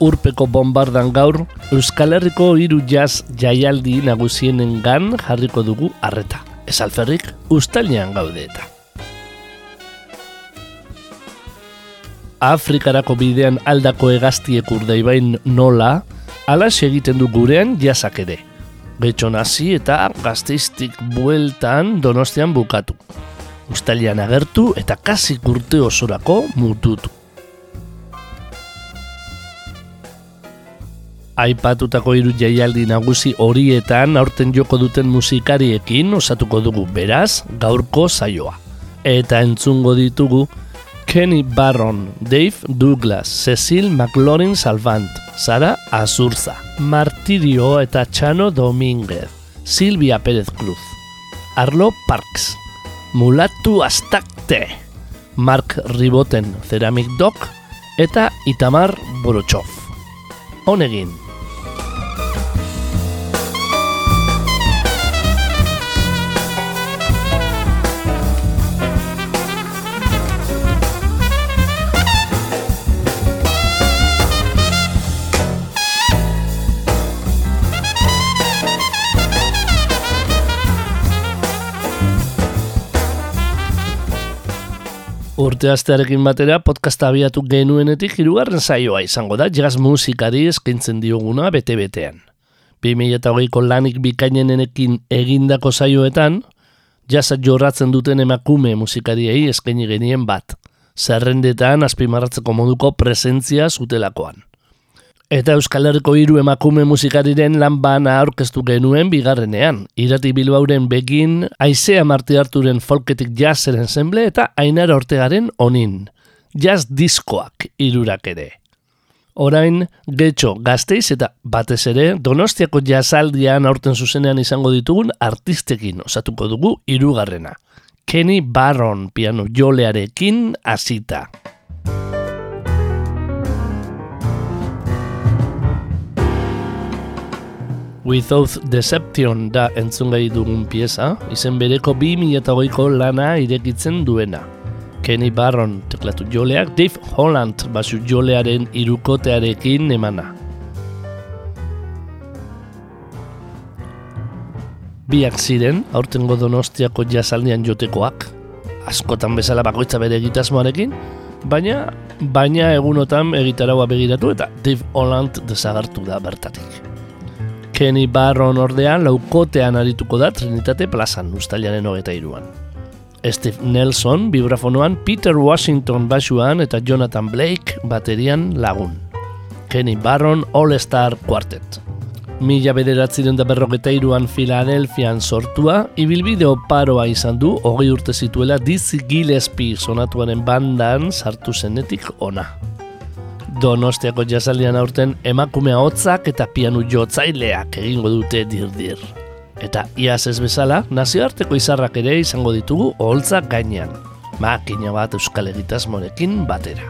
Urpeko bombardan gaur, Euskal Herriko hiru jazz jaialdi nagusienen gan jarriko dugu harreta. Ez alferrik, ustalian gaude eta. Afrikarako bidean aldako egaztiek urdaibain nola, ala egiten du gurean jasak ere. Getxo nazi eta gazteiztik bueltan donostian bukatu. Ustalian agertu eta kasik urte osorako mututu. Aipatutako hiru jaialdi nagusi horietan aurten joko duten musikariekin osatuko dugu beraz gaurko saioa. Eta entzungo ditugu Kenny Barron, Dave Douglas, Cecil McLaurin Salvant, Sara Azurza, Martirio eta Chano Domínguez, Silvia Pérez Cruz, Arlo Parks, Mulatu Astakte, Mark Riboten, Ceramic Dog eta Itamar Borochov. Honegin. Urte astearekin batera podcasta abiatu genuenetik hirugarren saioa izango da jazz musikari eskaintzen dioguna bete-betean. 2008ko lanik bikainenekin egindako saioetan, jazza jorratzen duten emakume musikariei eskaini genien bat, zerrendetan azpimarratzeko moduko presentzia zutelakoan. Eta Euskal Herriko hiru emakume musikariren lan bana aurkeztu genuen bigarrenean. Irati Bilbauren begin, Aizea Marti Arturen folketik jazzeren zenble eta Ainara Ortegaren onin. Jazz diskoak irurak ere. Orain, getxo, gazteiz eta batez ere, donostiako jazzaldian aurten zuzenean izango ditugun artistekin osatuko dugu hirugarrena. Kenny Barron piano jolearekin hasita. Without Deception da entzungai dugun pieza, izen bereko 2008ko lana irekitzen duena. Kenny Barron teklatu joleak, Dave Holland basu jolearen irukotearekin emana. Biak ziren, aurtengo donostiako jazaldian jotekoak, askotan bezala bakoitza bere egitasmoarekin, baina baina egunotan egitaraua begiratu eta Dave Holland desagartu da bertatik. Kenny Barron ordean laukotean arituko da Trinitate plazan ustailaren hogeta iruan. Steve Nelson vibrafonoan Peter Washington basuan eta Jonathan Blake baterian lagun. Kenny Barron All Star Quartet. Mila bederatzen da berrogeta iruan Filadelfian sortua, ibilbideo paroa izan du hogei urte zituela Dizzy Gillespie sonatuaren bandan sartu zenetik ona. Donostiako jazaldian aurten emakumea hotzak eta pianu jotzaileak egingo dute dirdir. Eta iaz ez bezala, nazioarteko izarrak ere izango ditugu oholtzak gainean. Makina bat euskal egitasmorekin batera.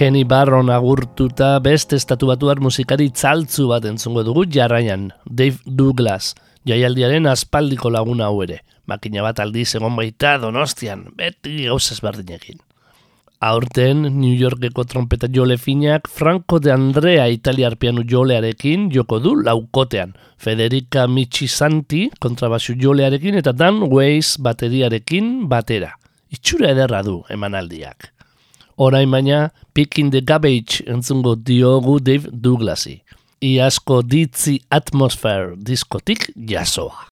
Kenny Barron agurtuta beste estatu batuar musikari tzaltzu bat entzungo dugu jarraian, Dave Douglas, jaialdiaren aspaldiko laguna hau ere. Makina bat aldiz egon baita donostian, beti gauzaz berdinekin. Aurten, New Yorkeko trompeta jole finak Franco de Andrea italiar pianu jolearekin joko du laukotean. Federica Michisanti kontrabasu jolearekin eta Dan Weiss bateriarekin batera. Itxura ederra du emanaldiak orain baina Picking the Garbage entzungo diogu Dave Douglasi. Iasko ditzi atmosfer diskotik jasoa.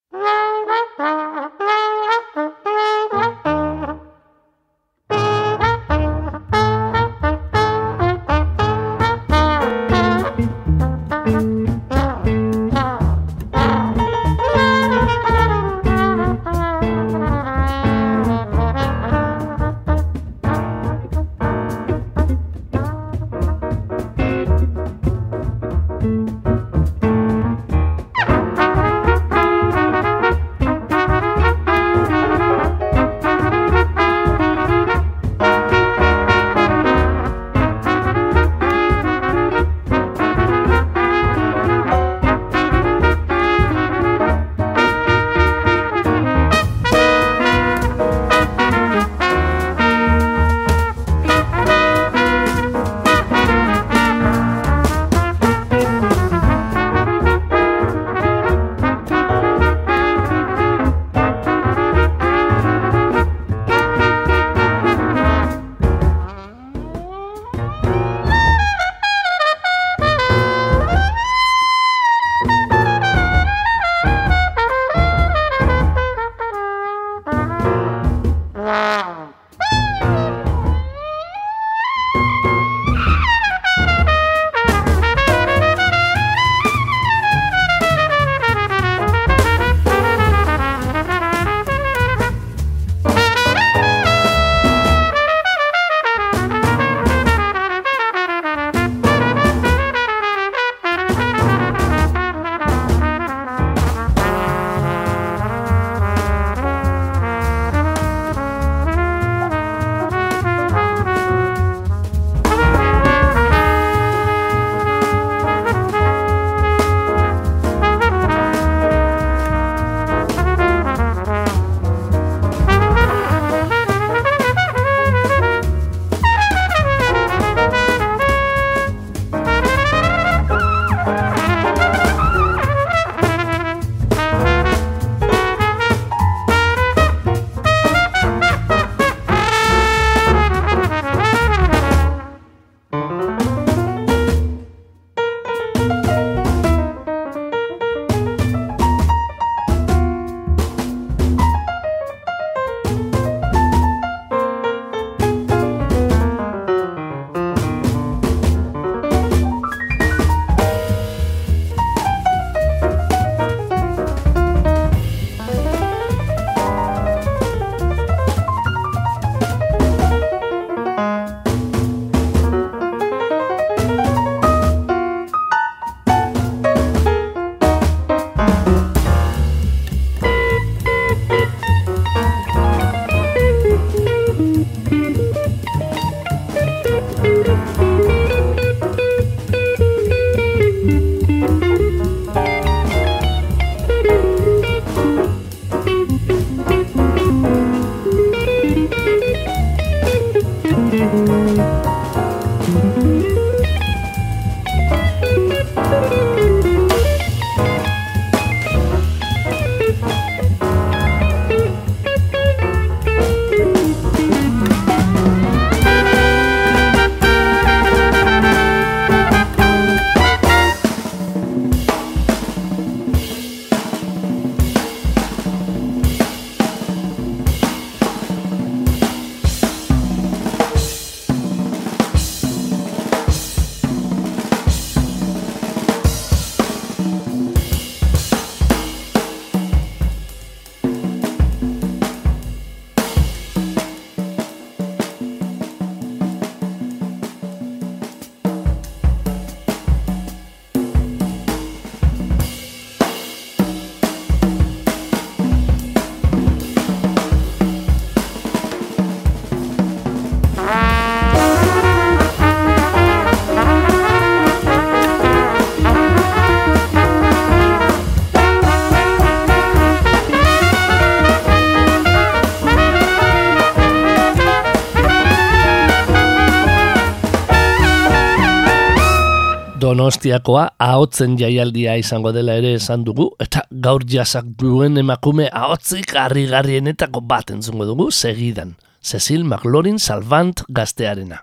Donostiakoa ahotzen jaialdia izango dela ere esan dugu, eta gaur jasak duen emakume ahotzik harri-garrienetako bat entzungo dugu segidan. Cecil McLaurin Salvant gaztearena.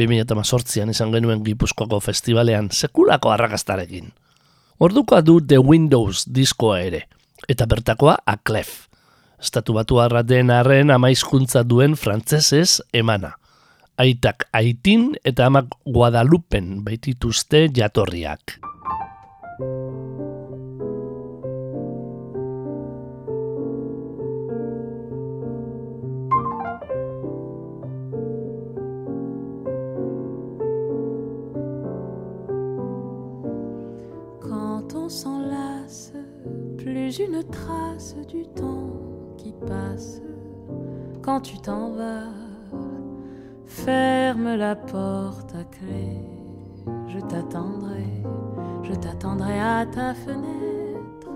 2008an izan genuen Gipuzkoako festivalean sekulako arrakastarekin. Ordukoa du The Windows diskoa ere, eta bertakoa A Clef. Estatu batu den arren amaizkuntza duen frantzesez emana aitak aitin eta amak guadalupen baitituzte jatorriak. Quand on s'enlace, plus une trace du temps qui passe. Quand tu t'en vas, Ferme la porte à clé, je t'attendrai, je t'attendrai à ta fenêtre,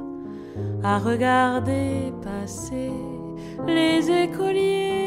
à regarder passer les écoliers.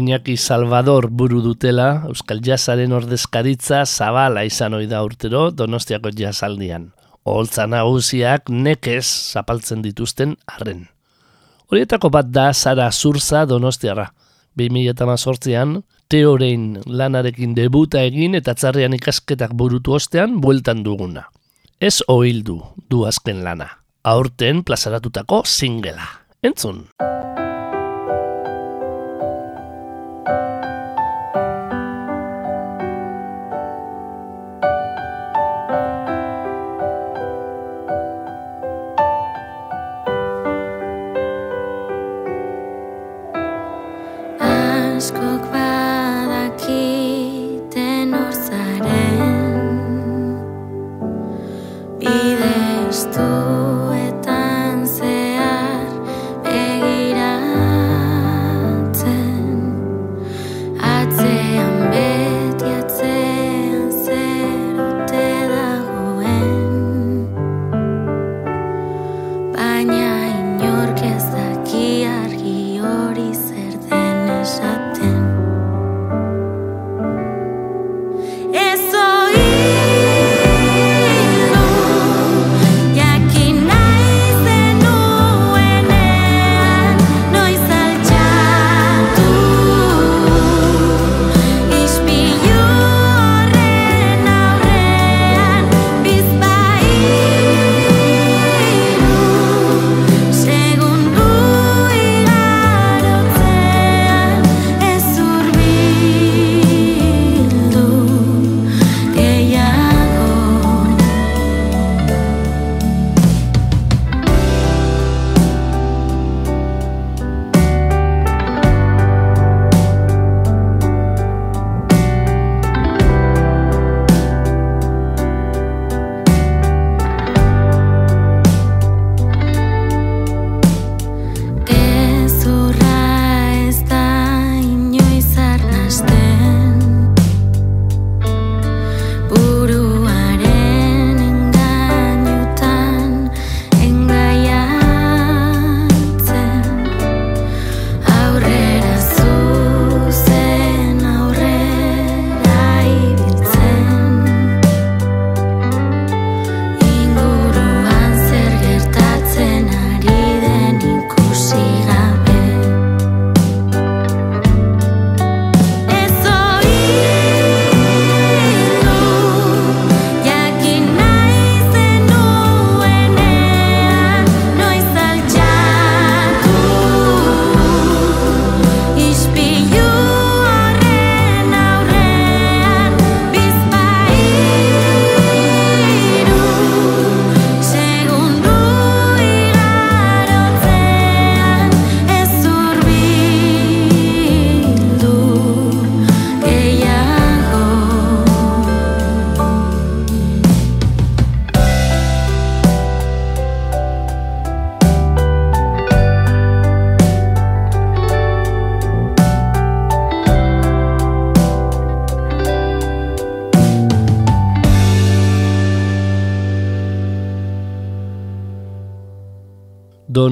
Iñaki Salvador buru dutela, Euskal Jazaren ordezkaritza zabala izan ohi da urtero Donostiako jazaldian. Oholtza nagusiak nekez zapaltzen dituzten arren. Horietako bat da Sara Zurza Donostiarra. 2018an teorein lanarekin debuta egin eta txarrean ikasketak burutu ostean bueltan duguna. Ez ohildu du azken lana. Aurten plazaratutako singela. Entzun! Bidestu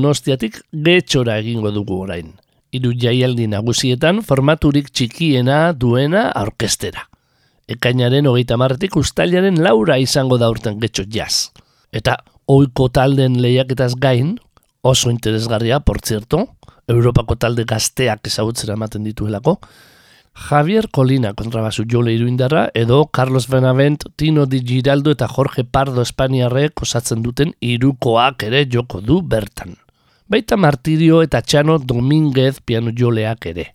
Donostiatik getxora egingo dugu orain. Hiru jaialdi nagusietan formaturik txikiena duena aurkestera. Ekainaren hogeita marretik ustailaren laura izango da urten getxo jaz. Eta oiko talden lehiaketaz gain, oso interesgarria, por zerto, Europako talde gazteak ezagutzera ematen dituelako, Javier Colina kontrabasu jole iruindarra edo Carlos Benavent, Tino Di Giraldo eta Jorge Pardo Espainiarrek osatzen duten irukoak ere joko du bertan. Baita Martirio eta Txano Dominguez piano joleak ere.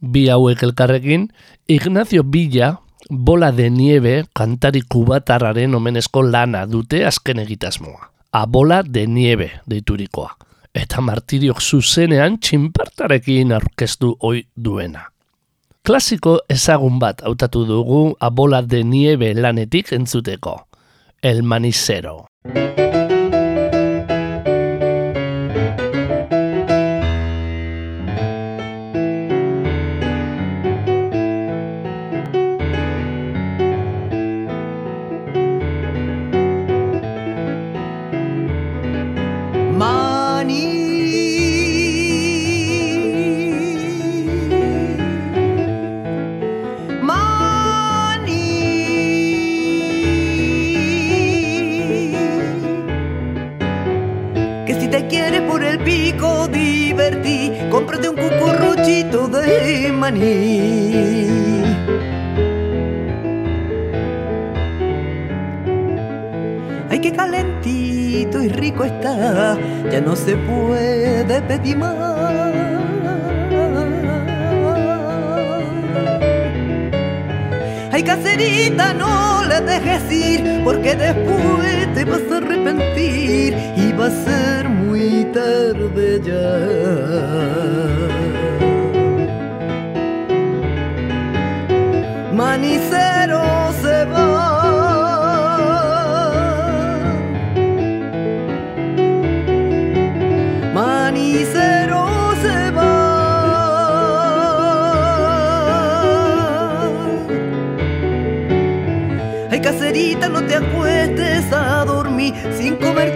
Bi hauek elkarrekin, Ignacio Villa, bola de nieve kantari kubatarraren omenezko lana dute azken egitasmoa. A bola de nieve deiturikoa. Eta Martiriok zuzenean txinpartarekin aurkeztu oi duena. Klasiko ezagun bat hautatu dugu abola de nieve lanetik entzuteko. El manicero. Ay, se puede pedir más. Ay, caserita, no le dejes ir, porque después te vas a arrepentir y va a ser muy tarde ya. No te acuestes a dormir. Sin comerte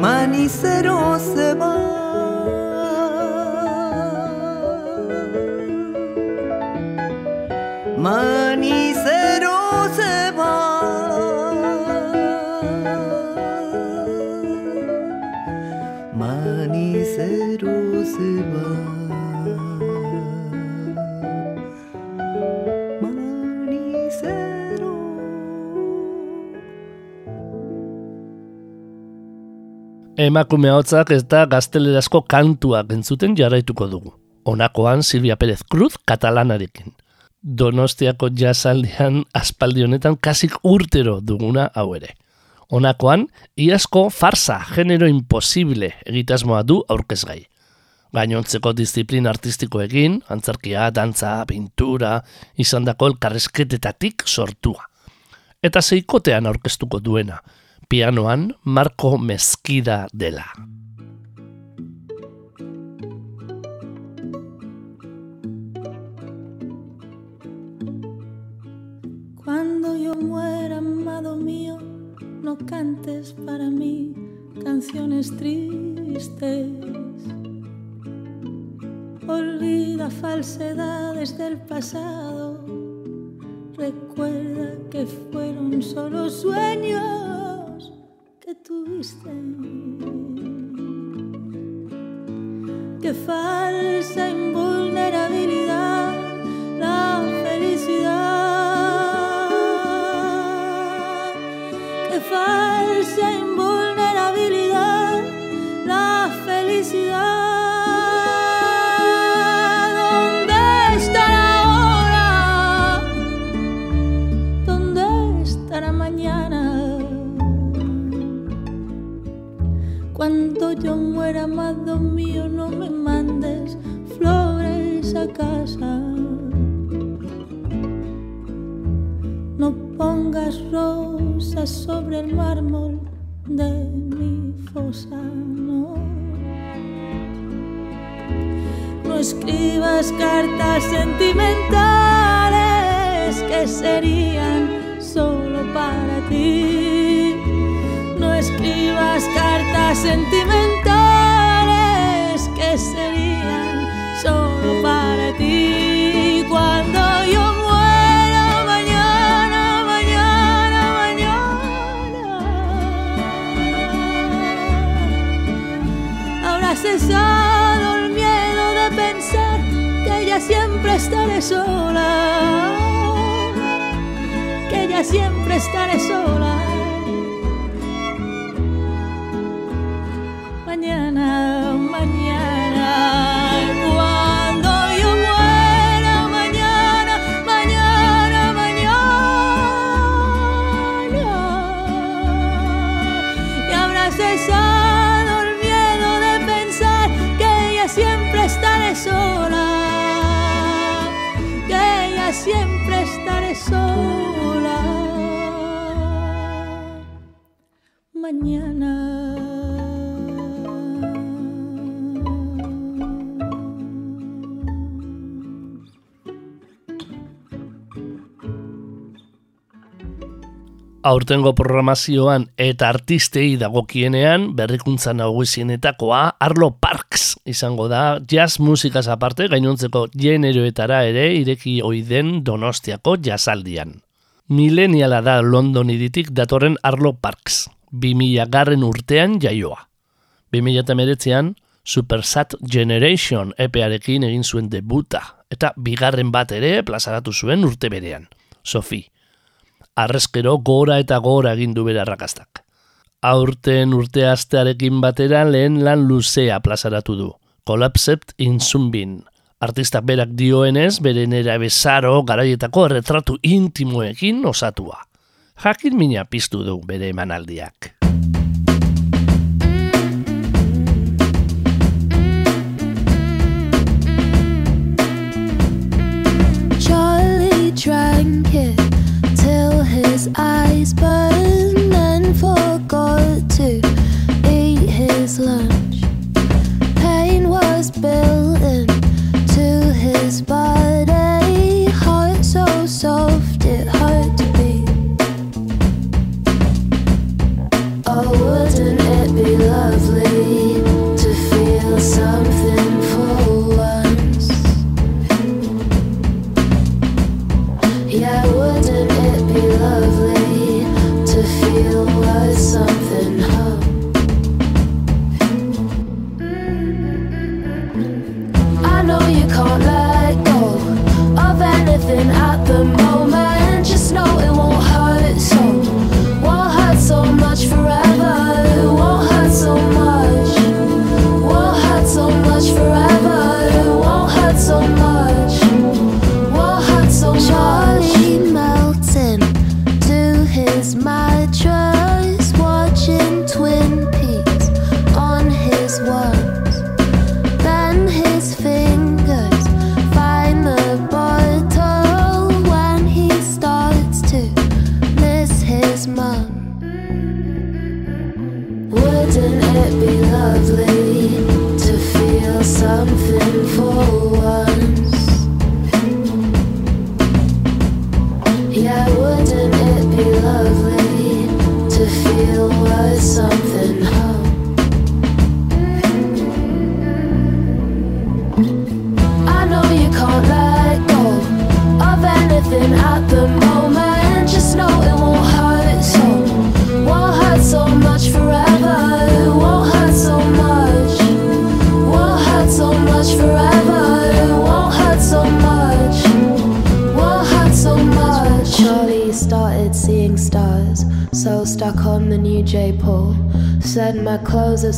Manicero se va. Manicero emakume hotzak ez da gaztelerazko kantuak entzuten jarraituko dugu. Honakoan Silvia Pérez Cruz katalanarekin. Donostiako jazaldian aspaldi honetan kasik urtero duguna hau ere. Honakoan, iasko farsa, genero imposible egitasmoa du aurkezgai. Gainontzeko disiplin artistikoekin, antzarkia, dantza, pintura, izan dako elkarrezketetatik sortua. Eta zeikotean aurkeztuko duena, pianoan Marco Mezquida dela. Cuando yo muera, amado mío, no cantes para mí canciones tristes. Olvida falsedades del pasado. Recuerda que fueron solo sueños que tuviste. Que falsa invulnerabilidad escribas cartas sentimentales que serían solo para ti. No escribas cartas sentimentales que serían estaré sola, que ya siempre estaré sola. Aurtengo programazioan eta artistei dagokienean berrikuntza nagusienetakoa Arlo Parks izango da jazz musikaz aparte gainontzeko generoetara ere ireki ohi den Donostiako jazzaldian. Mileniala da London iritik datorren Arlo Parks, 2000 garren urtean jaioa. 2008an Supersat Generation epearekin egin zuen debuta, eta bigarren bat ere plazaratu zuen urte berean, Sophie arrezkero gora eta gora egin du bere arrakastak. Aurten urte astearekin batera lehen lan luzea plazaratu du. Collapsed in Sunbin. Artistak berak dioenez, bere nera bezaro garaietako retratu intimoekin osatua. Jakin mina piztu du bere emanaldiak. Charlie drank it eyes burned and forgot to eat his lunch. Pain was built into his body, heart so soft it hurt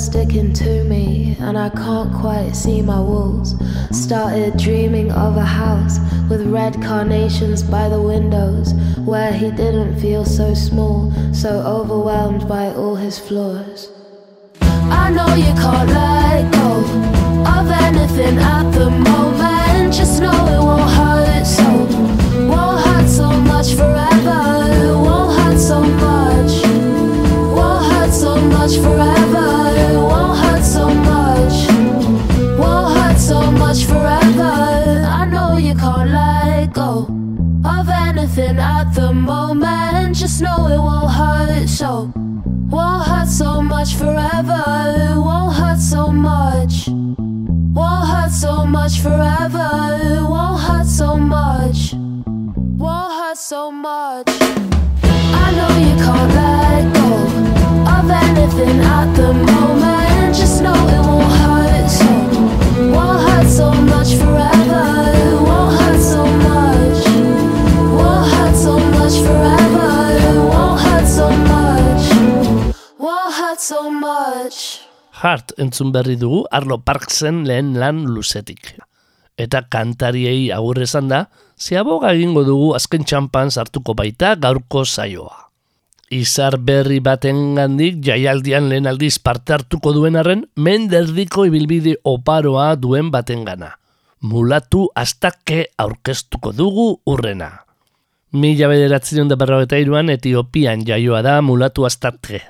sticking to me, and I can't quite see my walls. Started dreaming of a house with red carnations by the windows, where he didn't feel so small, so overwhelmed by all his flaws. I know you can't let go at the moment. Just know it won't hurt so, won't hurt so much forever. Won't hurt so much, won't hurt so much forever. Won't hurt so much, won't hurt so much forever. I know you can't let go of anything at the moment. Just know it won't hurt so. Won't hurt so much forever. It won't hurt so much. Won't hurt so much forever. Won't hurt so much. Won't hurt so much. I know you can't let go of anything at the moment. Just know it won't hurt so. Won't hurt so much forever. Won't hurt so much. Won't hurt so much forever. Won't hurt so much. Won't hurt so much. Hart entzun berri dugu Arlo Parksen lehen lan luzetik. Eta kantariei agur esan da, zeaboga egingo dugu azken txampan sartuko baita gaurko saioa. Izar berri baten gandik jaialdian lehen aldiz parte hartuko duen arren, menderdiko ibilbide oparoa duen baten gana. Mulatu astake aurkeztuko dugu urrena. Mila bederatzen da berrogeta iruan Etiopian jaioa da mulatu astarte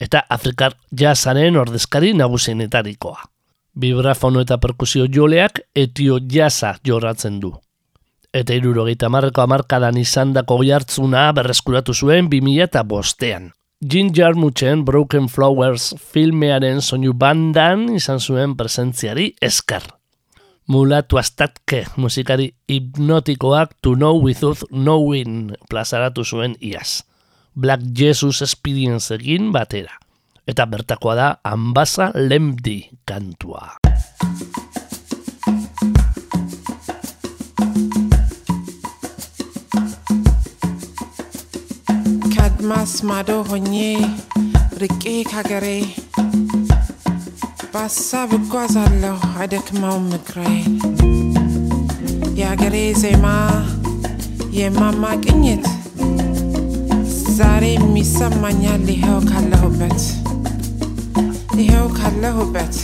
eta Afrikar jazaren ordezkari nagusienetarikoa. Vibrafono eta perkusio joleak etio jaza jorratzen du. Eta irurogeita marreko amarkadan izan dako jartzuna berreskuratu zuen 2000 eta bostean. Jim Jarmuchen Broken Flowers filmearen soinu bandan izan zuen presentziari esker. Mulatu astatke musikari hipnotikoak To Know Without Knowing plazaratu zuen iaz. Black Jesus Experience batera. Eta bertakoa da Ambasa Lemdi kantua. Kadmas mado honye, rike kagere, basa bukwaza lo, adek mau Ya gare zema, ye mama ዛሬ የሚሰማኛል ይኸው ካለሁበት ይኸው ካለሁበት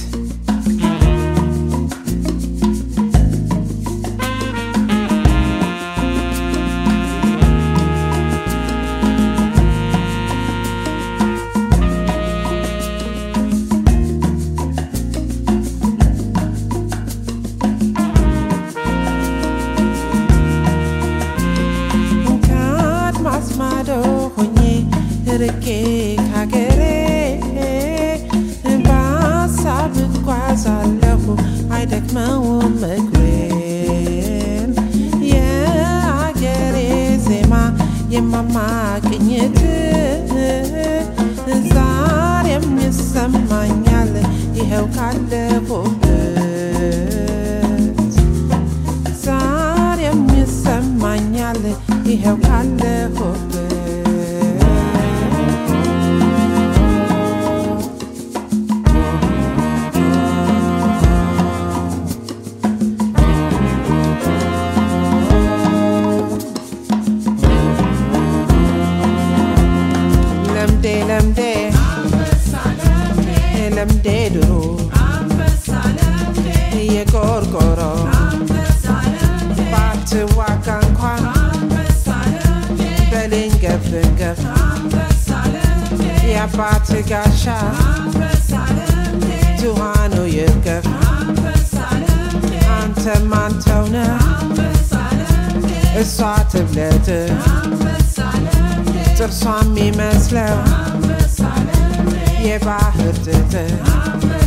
I I it to.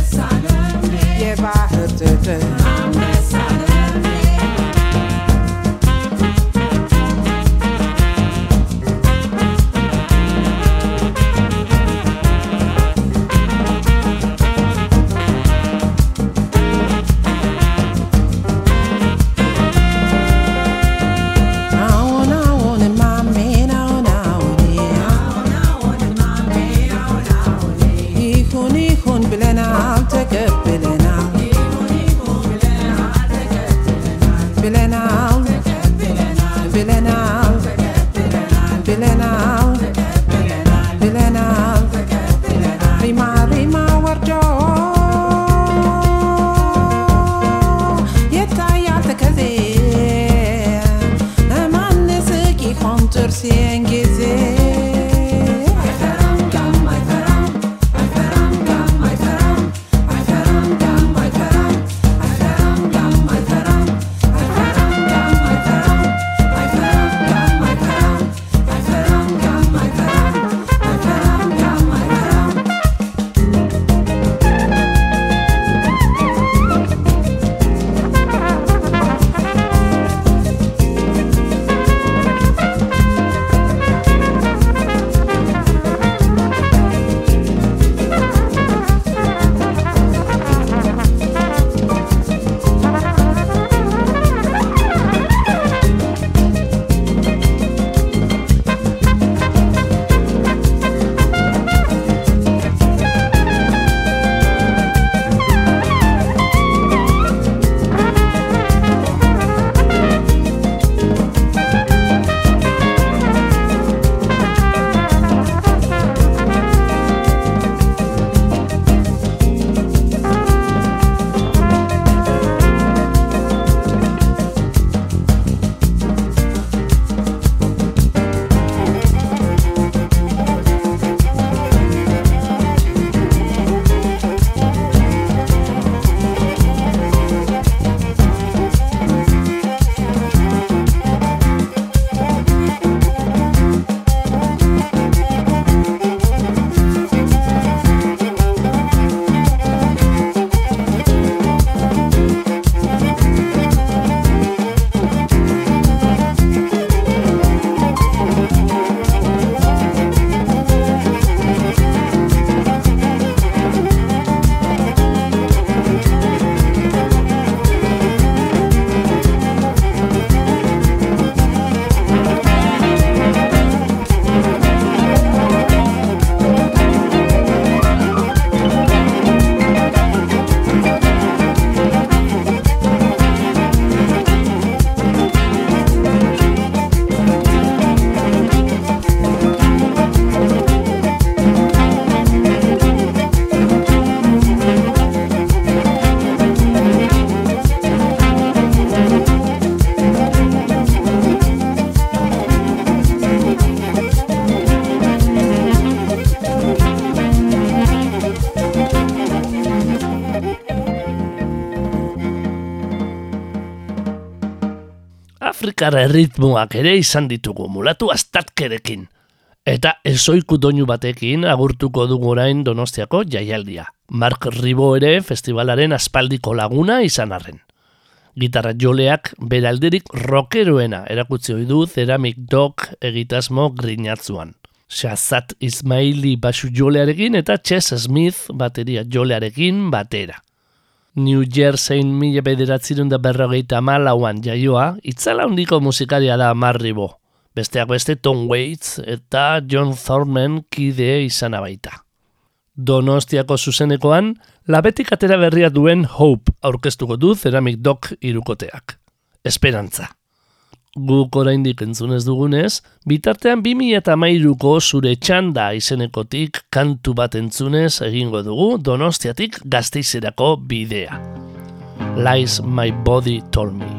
Afrikar erritmoak ere izan ditugu mulatu astatkerekin. Eta ezoiku doinu batekin agurtuko dugu orain donostiako jaialdia. Mark Ribo ere festivalaren aspaldiko laguna izan arren. Gitarra joleak beralderik rockeroena erakutzi ohi du Ceramic Dog egitasmo grinatzuan. Shazat Ismaili basu jolearekin eta Chess Smith bateria jolearekin batera. New Jerseyn mila bederatzerun da berrogeita malauan jaioa, itzala handiko musikaria da marribo. Besteak beste Tom Waits eta John Thorman kide izana baita. Donostiako zuzenekoan, labetik atera berria duen Hope aurkeztuko du Ceramic Dog irukoteak. Esperantza. Guk oraindik entzunez dugunez, bitartean 2008ko zure txanda izenekotik kantu bat entzunez egingo dugu Donostiatik gazteizerako bidea. Lies My Body Told Me.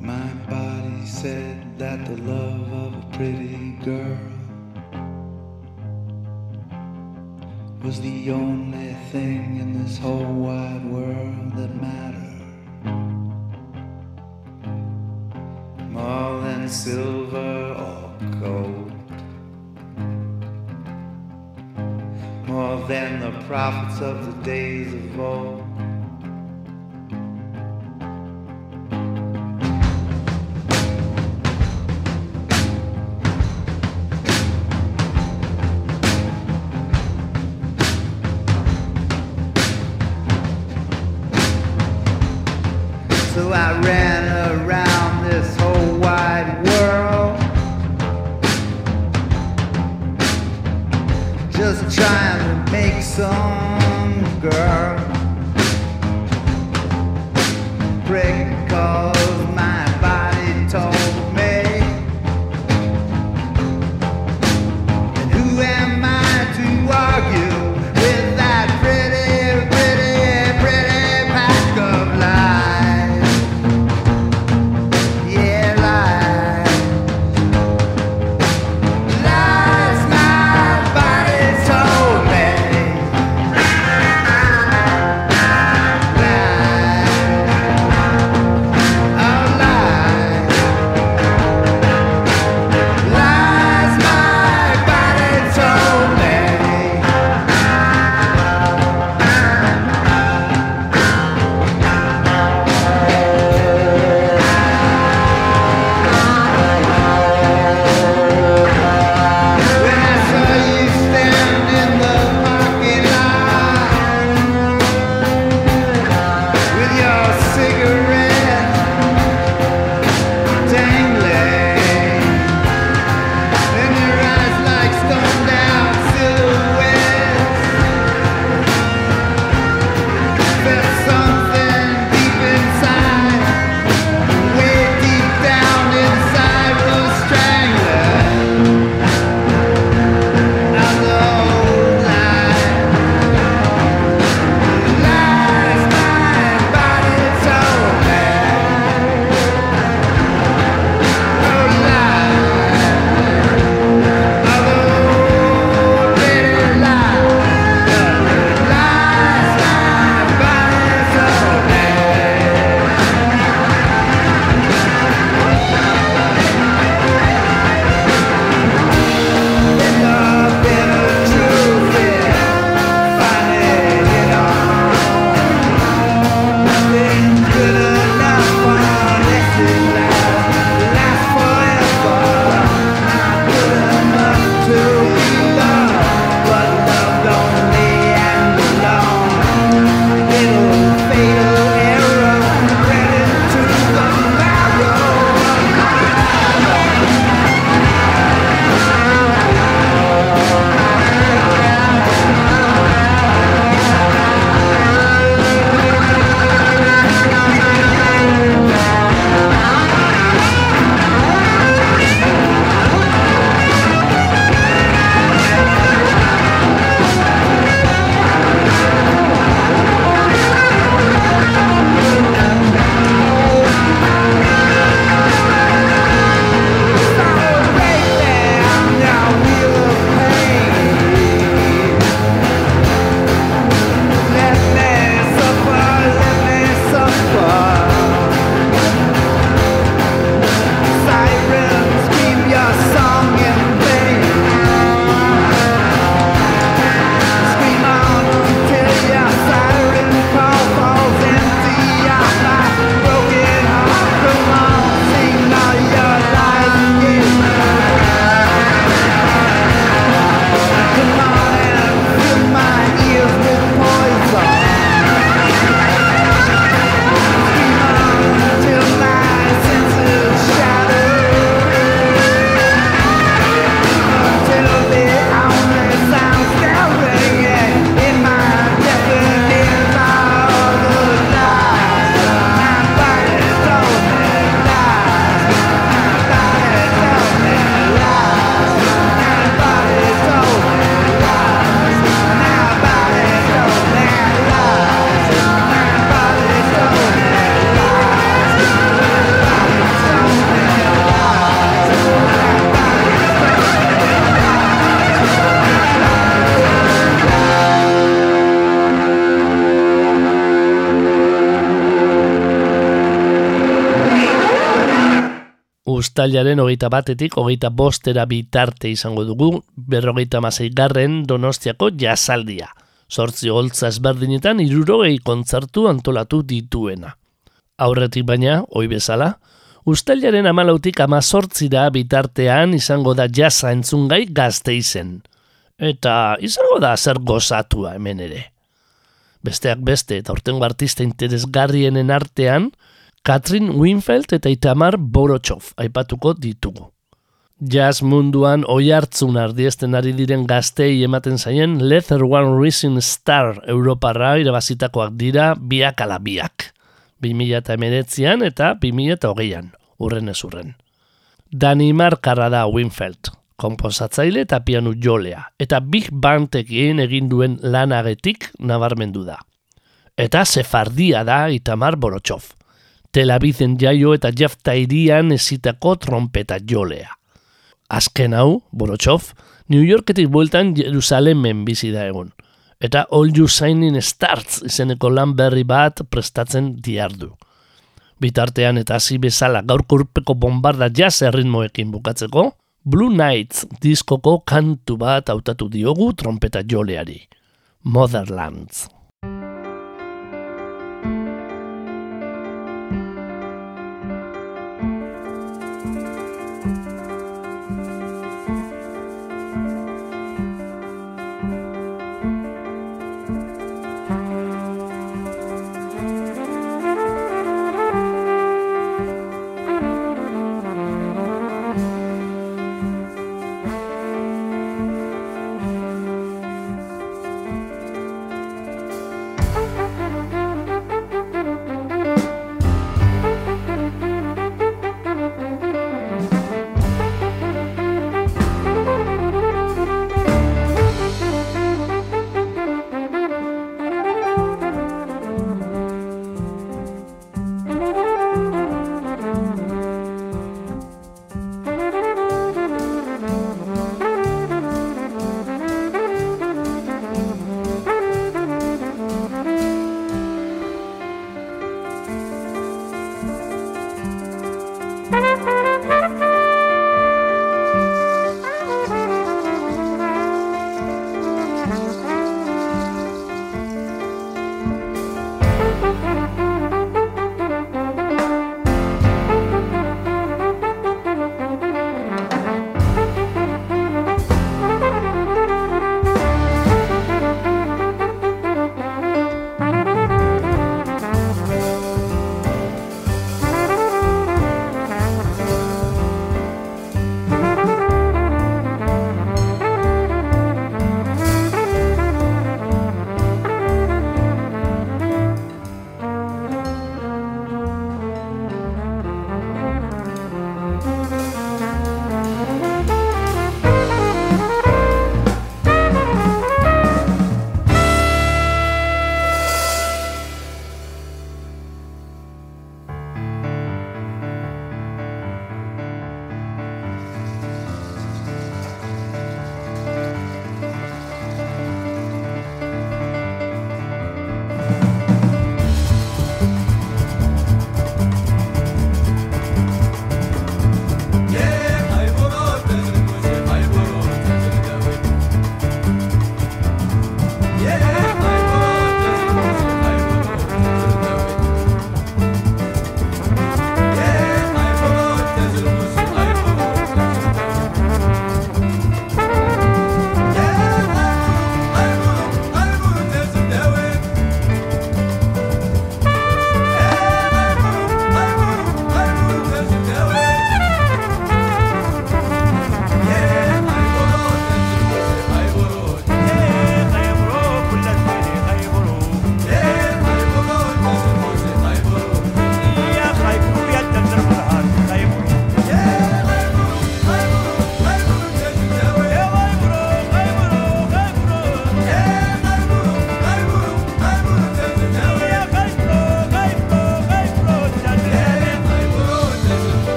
My body said that the was the only thing in this whole wide world that mattered. More than silver or gold. More than the prophets of the days of old. Uztailaren hogeita batetik hogeita bostera bitarte izango dugu berrogeita garren donostiako jazaldia. Zortzi holtza ezberdinetan irurogei kontzertu antolatu dituena. Aurretik baina, oi bezala, Uztailaren amalautik amazortzira bitartean izango da jaza entzungai gazte izen. Eta izango da zer gozatua hemen ere. Besteak beste eta ortengo artista interesgarrienen artean, Katrin Winfeld eta Itamar Borotxov aipatuko ditugu. Jazz munduan oi hartzun ardiesten ari diren gaztei ematen zaien Leather One Rising Star Europarra irabazitakoak dira biak ala biak. 2008an eta 2008an, urren ez urren. Danimarkarra da Winfeld, komposatzaile eta pianu jolea, eta Big Bandekin egin duen lanagetik nabarmendu da. Eta sefardia da Itamar Borotxov, Tel Aviven jaio eta Jeff Tairian ezitako trompeta jolea. Azken hau, Borotxov, New Yorketik bueltan Jerusalemen bizi da egun, eta All You Shining Stars izeneko lan berri bat prestatzen diardu. Bitartean eta hasi bezala gaurko urpeko bombarda jazz erritmoekin bukatzeko, Blue Nights diskoko kantu bat hautatu diogu trompeta joleari. Motherlands.